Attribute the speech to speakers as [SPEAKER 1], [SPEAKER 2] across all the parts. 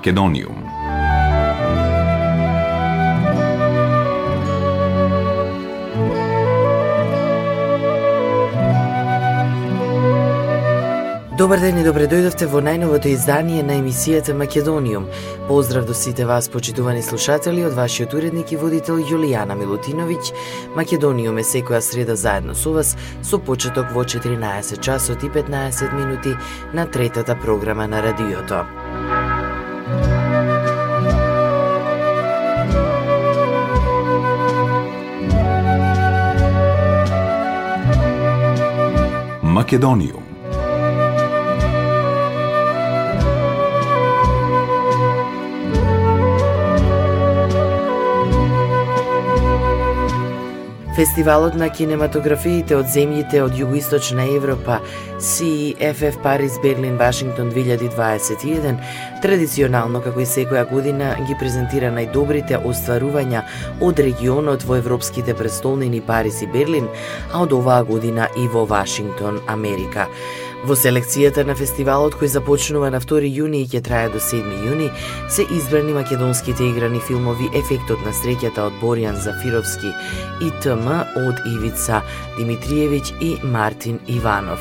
[SPEAKER 1] Македониум.
[SPEAKER 2] Добар ден и добре дојдовте во најновото издание на емисијата Македониум. Поздрав до сите вас, почитувани слушатели, од вашиот уредник и водител Јулијана Милутиновиќ. Македониум е секоја среда заедно со вас, со почеток во 14 часот и 15 минути на третата програма на радиото.
[SPEAKER 1] Македониум.
[SPEAKER 2] Фестивалот на кинематографиите од земјите од Југоисточна Европа, CFF Париз, Берлин, Вашингтон 2021, традиционално како и секоја година ги презентира најдобрите остварувања од регионот во европските престолнини Париз и Берлин, а од оваа година и во Вашингтон, Америка. Во селекцијата на фестивалот кој започнува на 2 јуни и ќе трае до 7 јуни, се избрани македонските играни филмови Ефектот на среќата од Боријан Зафировски и ТМ од Ивица Димитриевиќ и Мартин Иванов.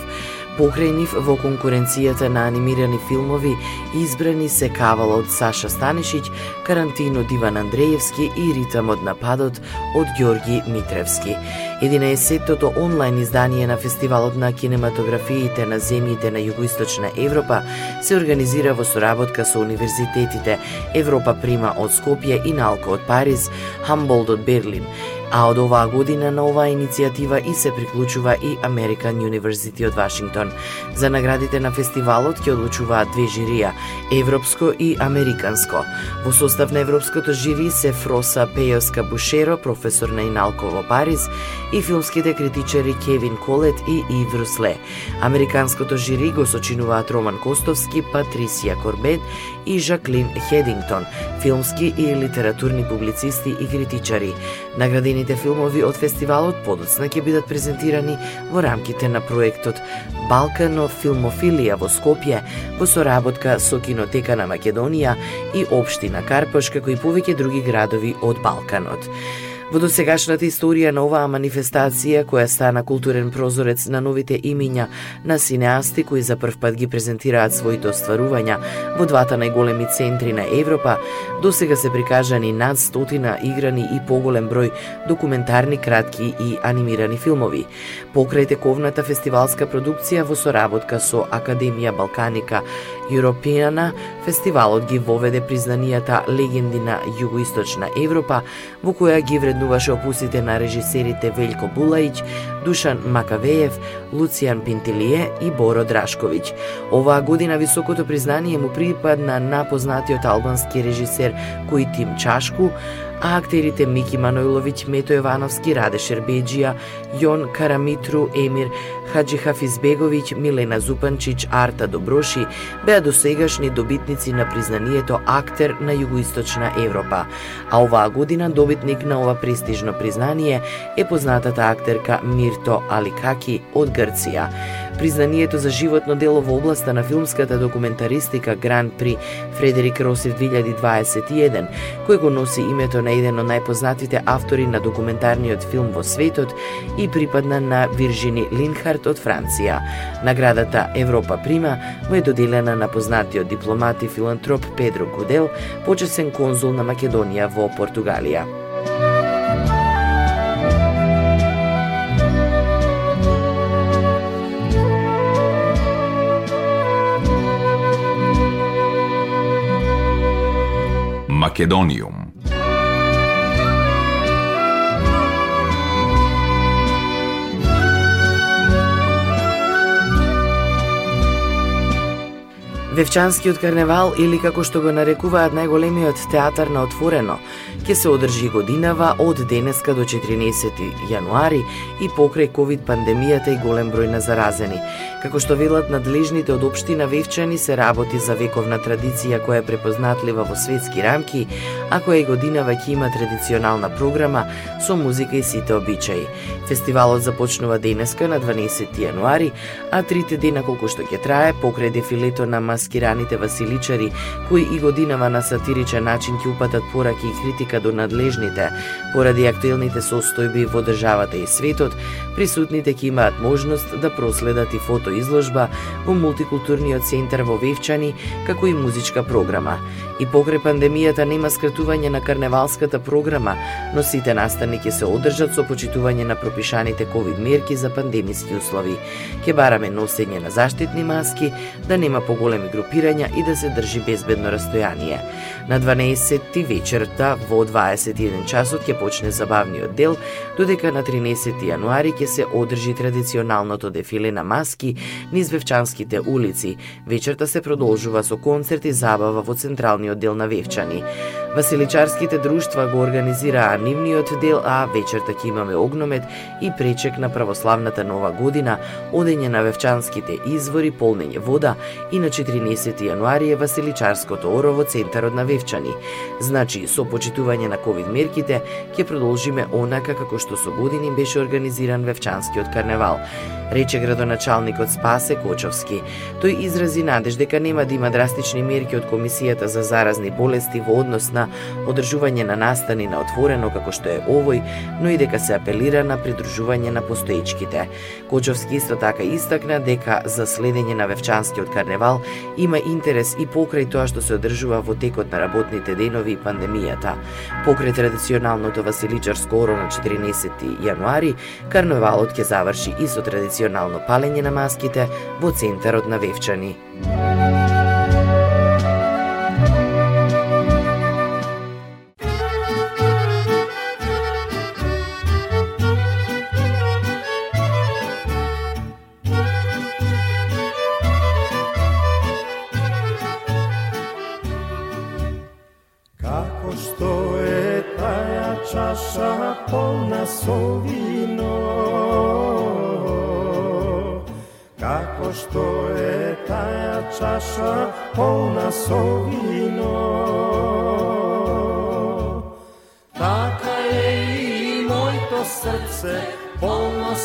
[SPEAKER 2] Покрај во конкуренцијата на анимирани филмови избрани се Кавал од Саша Станишиќ, Карантин од Иван Андреевски и Ритам од нападот од Ѓорги Митревски. 11-тото онлайн издание на Фестивалот на кинематографиите на земјите на Југоисточна Европа се организира во соработка со универзитетите Европа Прима од Скопје и Налко од Париз, Хамболд од Берлин, а од оваа година на оваа иницијатива и се приклучува и American University од Вашингтон. За наградите на фестивалот ќе одлучуваат две жирија, европско и американско. Во состав на европското жири се Фроса Пејоска Бушеро, професор на Иналко во Париз, и филмските критичари Кевин Колет и Ив Русле. Американското жири го сочинуваат Роман Костовски, Патрисија Корбет и Жаклин Хедингтон, филмски и литературни публицисти и критичари. Наградените филмови од фестивалот подоцна ќе бидат презентирани во рамките на проектот Балкано филмофилија во Скопје во соработка со Кинотека на Македонија и Обштина Карпаш, како и повеќе други градови од Балканот. Во досегашната историја на оваа манифестација, која стана културен прозорец на новите имиња на синеасти кои за прв пат ги презентираат своите остварувања во двата најголеми центри на Европа, досега се прикажани над стотина играни и поголем број документарни, кратки и анимирани филмови. Покрај тековната фестивалска продукција во соработка со Академија Балканика Европијана, фестивалот ги воведе признанијата легенди на Југоисточна Европа, во која ги вреднуваше опусите на режисерите Велико Булаиќ, Душан Макавеев, Луцијан Пинтилие и Боро Драшковиќ. Оваа година високото признание му припадна на познатиот албански режисер Куитим Чашку, а актерите Мики Манојловиќ, Мето Јовановски, Раде Шербеджија, Јон Карамитру, Емир Хаджи Хафизбеговиќ, Милена Зупанчиќ, Арта Доброши беа досегашни добитници на признанието актер на Југоисточна Европа. А оваа година добитник на ова престижно признание е познатата актерка Мирто Аликаки од Грција. Признанието за животно дело во областа на филмската документаристика Гран При Фредерик Росев 2021, кој го носи името на еден од најпознатите автори на документарниот филм во светот и припадна на Виржини Линхарт од Франција. Наградата Европа Прима му е доделена на познатиот дипломат и филантроп Педро Гудел, почесен конзул на Македонија во Португалија.
[SPEAKER 1] Македониум.
[SPEAKER 2] Девчанскиот карневал или како што го нарекуваат најголемиот театар на отворено, ќе се одржи годинава од денеска до 14 јануари и покрај ковид пандемијата и голем број на заразени. Како што велат надлежните од општина Вевчани се работи за вековна традиција која е препознатлива во светски рамки, а која и годинава ќе има традиционална програма со музика и сите обичаи. Фестивалот започнува денеска на 12 јануари, а трите дена колку што ќе трае покрај дефилето на маскираните василичари, кои и годинава на сатиричен начин ќе упатат пораки и критика до надлежните, поради актуелните состојби во државата и светот, присутните ќе имаат можност да проследат и фото фотоизложба во мултикултурниот центар во Вевчани, како и музичка програма. И покрај пандемијата нема скратување на карневалската програма, но сите настани ќе се одржат со почитување на пропишаните ковид мерки за пандемиски услови. Ке бараме носење на заштитни маски, да нема поголеми групирања и да се држи безбедно растојание. На 12 вечерта во 21 часот ќе почне забавниот дел, додека на 13 јануари ќе се одржи традиционалното дефиле на маски низ Вевчанските улици. Вечерта се продолжува со концерт и забава во централниот дел на Вевчани. Василичарските друштва го организираа нивниот дел, а вечерта ќе имаме огномет и пречек на православната нова година, одење на Вевчанските извори, полнење вода и на 14 јануари е Василичарското оро во центарот на Вевчани. Значи, со почитување на ковид мерките, ќе продолжиме онака како што со години беше организиран Вевчанскиот карневал рече градоначалникот Спасе Кочовски. Тој изрази надеж дека нема да има драстични мерки од Комисијата за заразни болести во однос на одржување на настани на отворено како што е овој, но и дека се апелира на придружување на постоечките. Кочовски исто така истакна дека за следење на Вевчанскиот карневал има интерес и покрај тоа што се одржува во текот на работните денови и пандемијата. Покрај традиционалното Василичарско оро на 14 јануари, карнавалот ќе заврши и со традиционално палење на маските во центарот на Вевчани.
[SPEAKER 3] чаша полна со вино. Така е и моето срце полно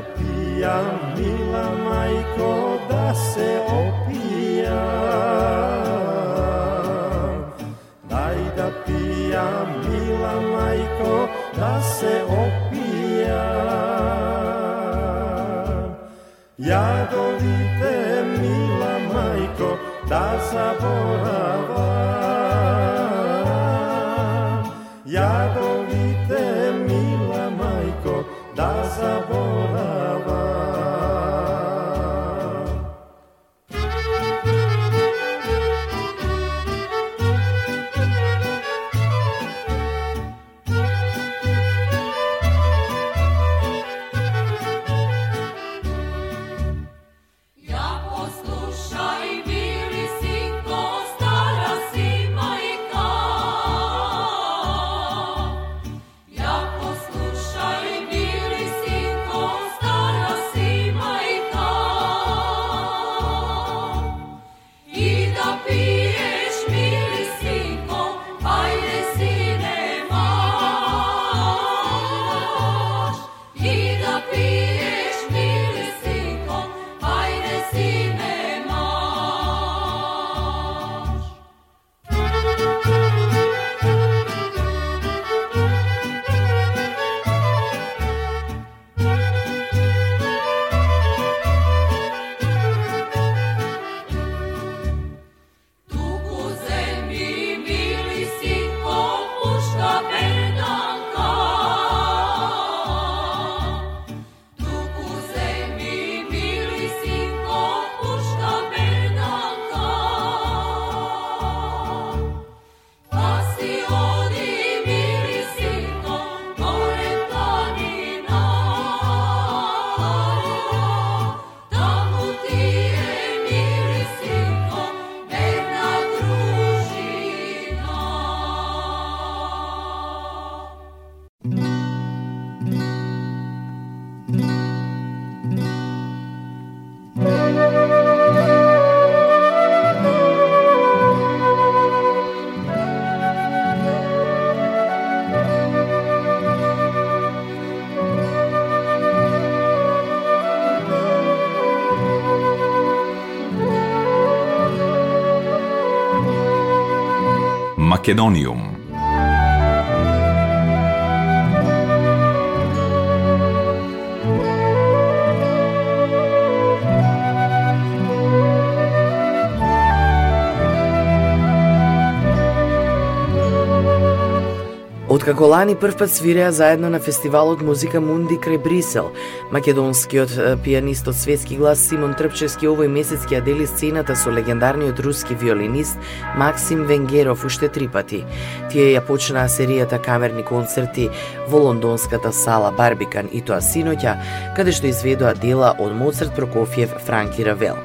[SPEAKER 3] napijam, mila majko, da se opijam. Daj da pijam, mila majko, da se opijam. Ja dolite, mila majko, da zaboravim.
[SPEAKER 1] Македониум
[SPEAKER 2] Откако лани првпат свиреа заедно на фестивалот Музика Мунди крај Брисел, македонскиот пианист од светски глас Симон Трпчевски овој месец ќе дели сцената со легендарниот руски виолинист Максим Венгеров уште три пати. Тие ја почнаа серијата камерни концерти во лондонската сала Барбикан и тоа синоќа, каде што изведоа дела од Моцарт, Прокофиев, Франки Равел.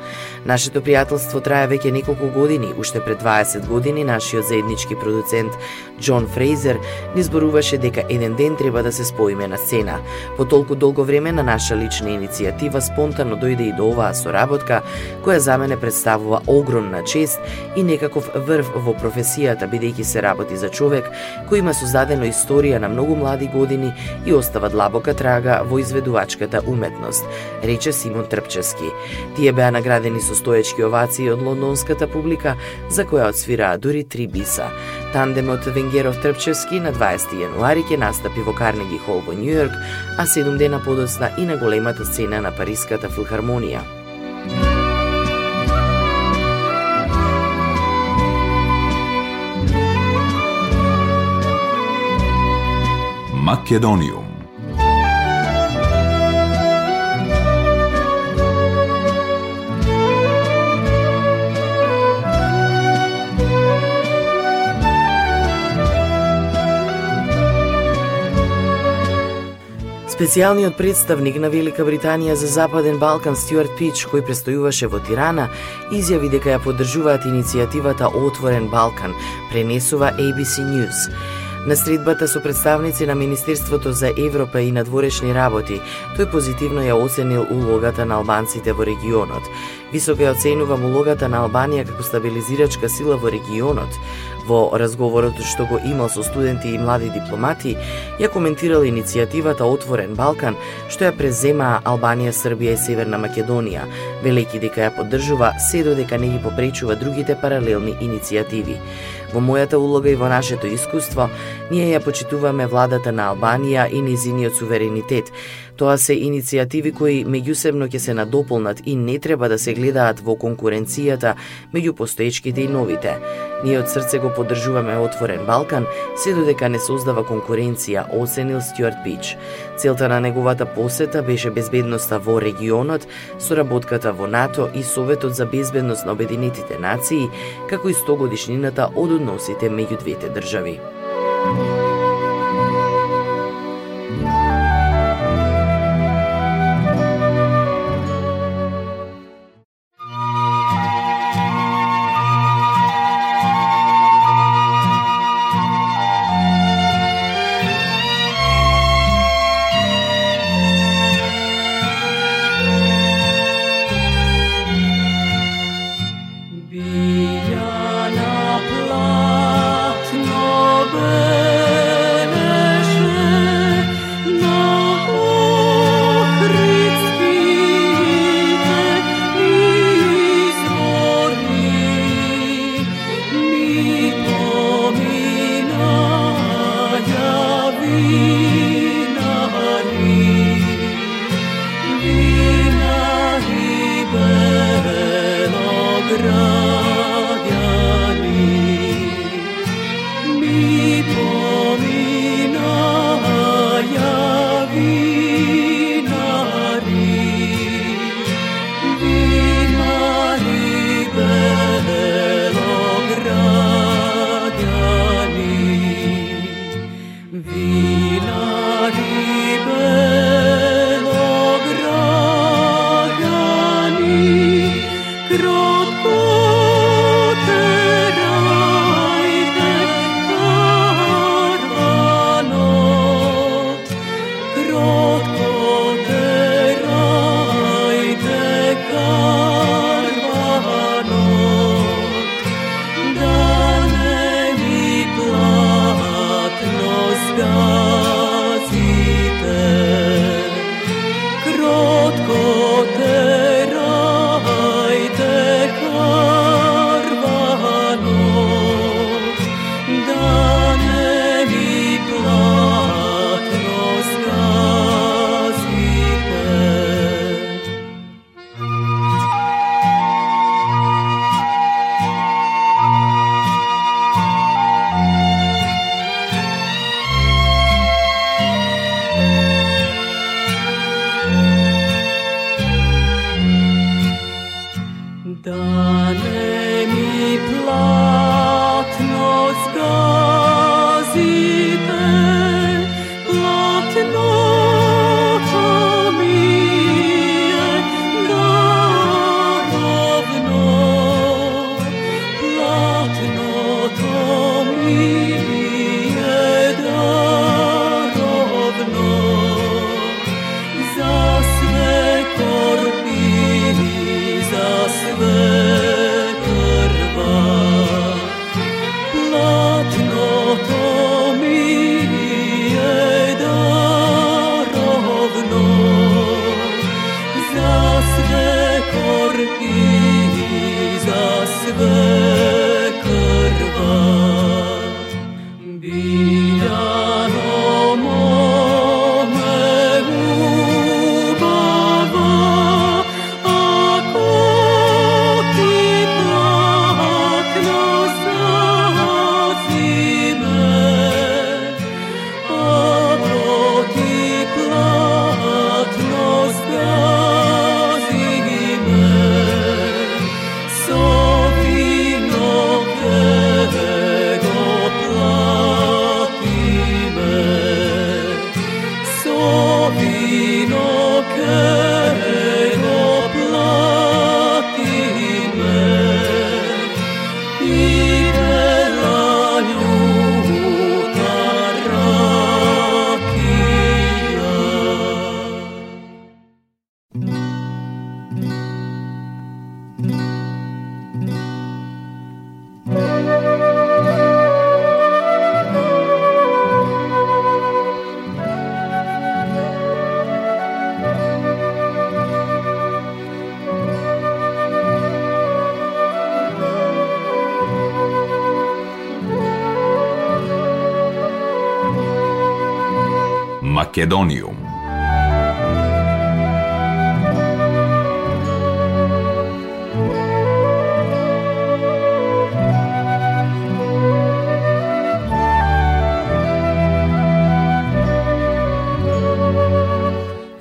[SPEAKER 2] Нашето пријателство трае веќе неколку години, уште пред 20 години нашиот заеднички продуцент Џон Фрейзер ни зборуваше дека еден ден треба да се споиме на сцена. По толку долго време на наша лична иницијатива спонтано дојде и до оваа соработка, која за мене представува огромна чест и некаков врв во професијата, бидејќи се работи за човек кој има создадено историја на многу млади години и остава длабока трага во изведувачката уметност, рече Симон Трпчевски. Тие беа наградени со стоечки овации од лондонската публика, за која одсвираа дури три биса. Тандемот Венгеров Трпчевски на 20 јануари ќе настапи во Карнеги Хол во Њујорк, а 7 дена подоцна и на големата сцена на Париската филхармонија.
[SPEAKER 1] Македониум
[SPEAKER 2] Специјалниот представник на Велика Британија за Западен Балкан Стюарт Пич, кој престојуваше во Тирана, изјави дека ја поддржуваат иницијативата Отворен Балкан, пренесува ABC News. На средбата со представници на Министерството за Европа и надворешни работи, тој позитивно ја оценил улогата на албанците во регионот. Високо ја оценувам улогата на Албанија како стабилизирачка сила во регионот, Во разговорот што го имал со студенти и млади дипломати, ја коментирал иницијативата Отворен Балкан, што ја преземаа Албанија, Србија и Северна Македонија, Велики дека ја поддржува се додека не ги попречува другите паралелни иницијативи. Во мојата улога и во нашето искуство, ние ја почитуваме владата на Албанија и низиниот суверенитет, Тоа се иницијативи кои меѓусебно ќе се надополнат и не треба да се гледаат во конкуренцијата меѓу постоечките и новите. Ние од срце го поддржуваме отворен Балкан, се додека не создава конкуренција, оценил Стюарт Пич. Целта на неговата посета беше безбедноста во регионот, соработката во НАТО и Советот за безбедност на Обединетите нации, како и 100 годишнината од односите меѓу двете држави.
[SPEAKER 4] Amen.
[SPEAKER 1] Македониум.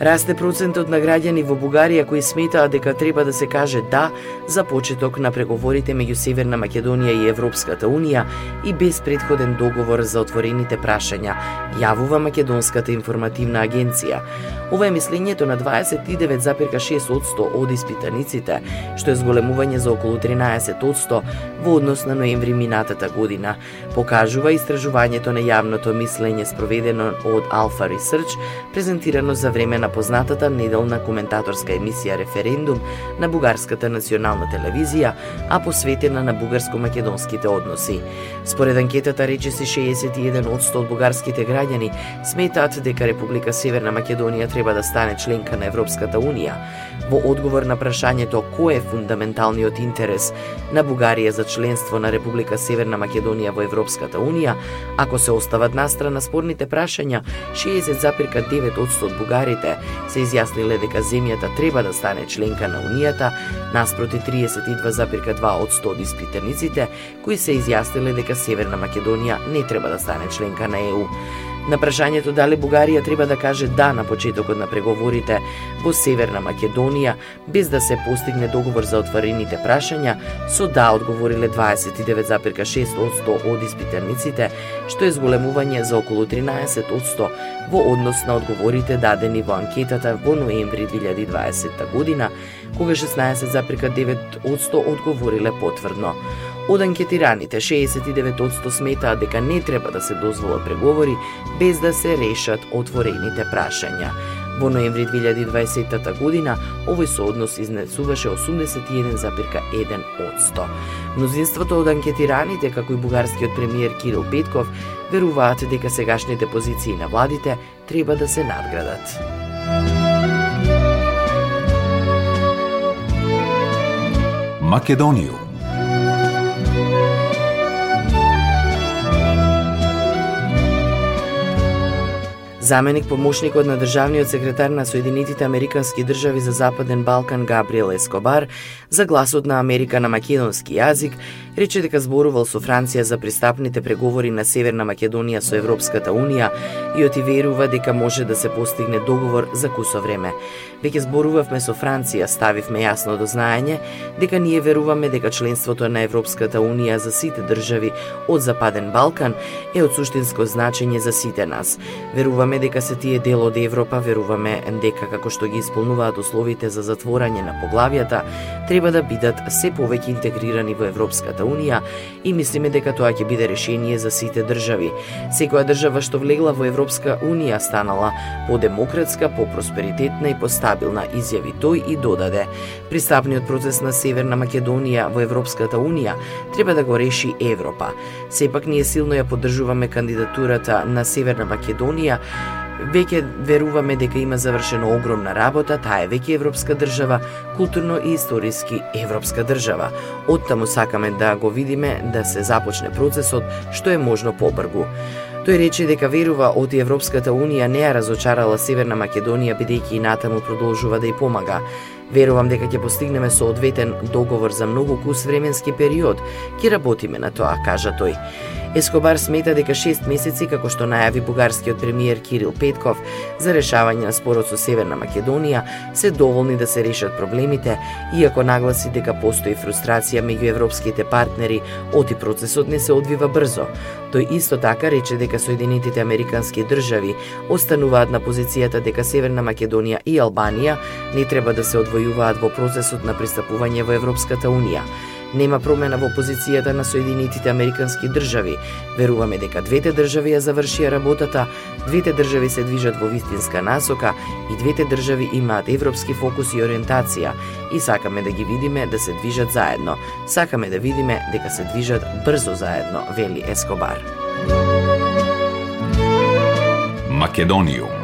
[SPEAKER 2] Расте процентот на граѓани во Бугарија кои сметаат дека треба да се каже да за почеток на преговорите меѓу Северна Македонија и Европската Унија и без предходен договор за отворените прашања, јавува Македонската информативна агенција. Ова е мислењето на 29,6% од испитаниците, што е зголемување за околу 13% во однос на ноември минатата година, покажува истражувањето на јавното мислење спроведено од Alpha Research, презентирано за време на познатата неделна коментаторска емисија Референдум на Бугарската национална телевизија, а посветена на бугарско-македонските односи. Според анкетата рече се 61% од бугарските граѓани сметаат дека Република Северна Македонија треба да стане членка на Европската Унија. Во одговор на прашањето кој е фундаменталниот интерес на Бугарија за членство на Република Северна Македонија во Европската Унија, ако се остават настрана спорните прашања, 60,9% од бугарите се изјасниле дека земјата треба да стане членка на Унијата, наспроти 32,2% од испитаниците кои се изјасниле дека Северна Македонија не треба да стане членка на ЕУ. На прашањето дали Бугарија треба да каже да на почетокот на преговорите во Северна Македонија без да се постигне договор за отворените прашања, со да одговориле 29,6% од испитаниците, што е зголемување за околу 13% во однос на одговорите дадени во анкетата во ноември 2020 година, кога 16,9% одговориле потврдно. Од анкетираните, 69% сметаа дека не треба да се дозволат преговори без да се решат отворените прашања. Во ноември 2020 година овој сооднос изнесуваше 81,1%. Мнозинството од анкетираните, како и бугарскиот премиер Кирил Петков, веруваат дека сегашните позиции на владите треба да се надградат.
[SPEAKER 1] Македонијум
[SPEAKER 2] Заменик помошникот на државниот секретар на Соединетите Американски држави за Западен Балкан Габриел Ескобар за гласот на Америка на македонски јазик рече дека зборувал со Франција за пристапните преговори на Северна Македонија со Европската Унија и оти верува дека може да се постигне договор за кусо време. Веќе зборувавме со Франција, ставивме јасно до знаење дека ние веруваме дека членството на Европската Унија за сите држави од Западен Балкан е од суштинско значење за сите нас. Веруваме дека се тие дел од Европа, веруваме дека како што ги исполнуваат условите за затворање на поглавјата треба да бидат се повеќе интегрирани во Европската Унија и мислиме дека тоа ќе биде решение за сите држави. Секоја држава што влегла во Европска Унија станала по-демократска, по-просперитетна и по-стабилна, изјави тој и додаде. Пристапниот процес на Северна Македонија во Европската Унија треба да го реши Европа. Сепак ние силно ја поддржуваме кандидатурата на Северна Македонија Веќе веруваме дека има завршено огромна работа, таа е веќе европска држава, културно и историски европска држава. Оттаму сакаме да го видиме да се започне процесот што е можно побргу. Тој рече дека верува од Европската Унија не ја разочарала Северна Македонија бидејќи и натаму продолжува да ја помага. Верувам дека ќе постигнеме соодветен договор за многу кус временски период. Ќе работиме на тоа, кажа тој. Ескобар смета дека 6 месеци, како што најави бугарскиот премиер Кирил Петков, за решавање на спорот со Северна Македонија, се доволни да се решат проблемите, иако нагласи дека постои фрустрација меѓу европските партнери, оти процесот не се одвива брзо. Тој исто така рече дека Соединетите Американски држави остануваат на позицијата дека Северна Македонија и Албанија не треба да се одвојуваат во процесот на пристапување во Европската Унија. Нема промена во позицијата на Соединетите Американски држави. Веруваме дека двете држави ја завршија работата, двете држави се движат во вистинска насока и двете држави имаат европски фокус и ориентација и сакаме да ги видиме да се движат заедно. Сакаме да видиме дека се движат брзо заедно, вели Ескобар.
[SPEAKER 1] Македониум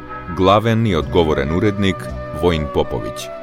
[SPEAKER 1] Главен и одговорен уредник Воин Поповиќ.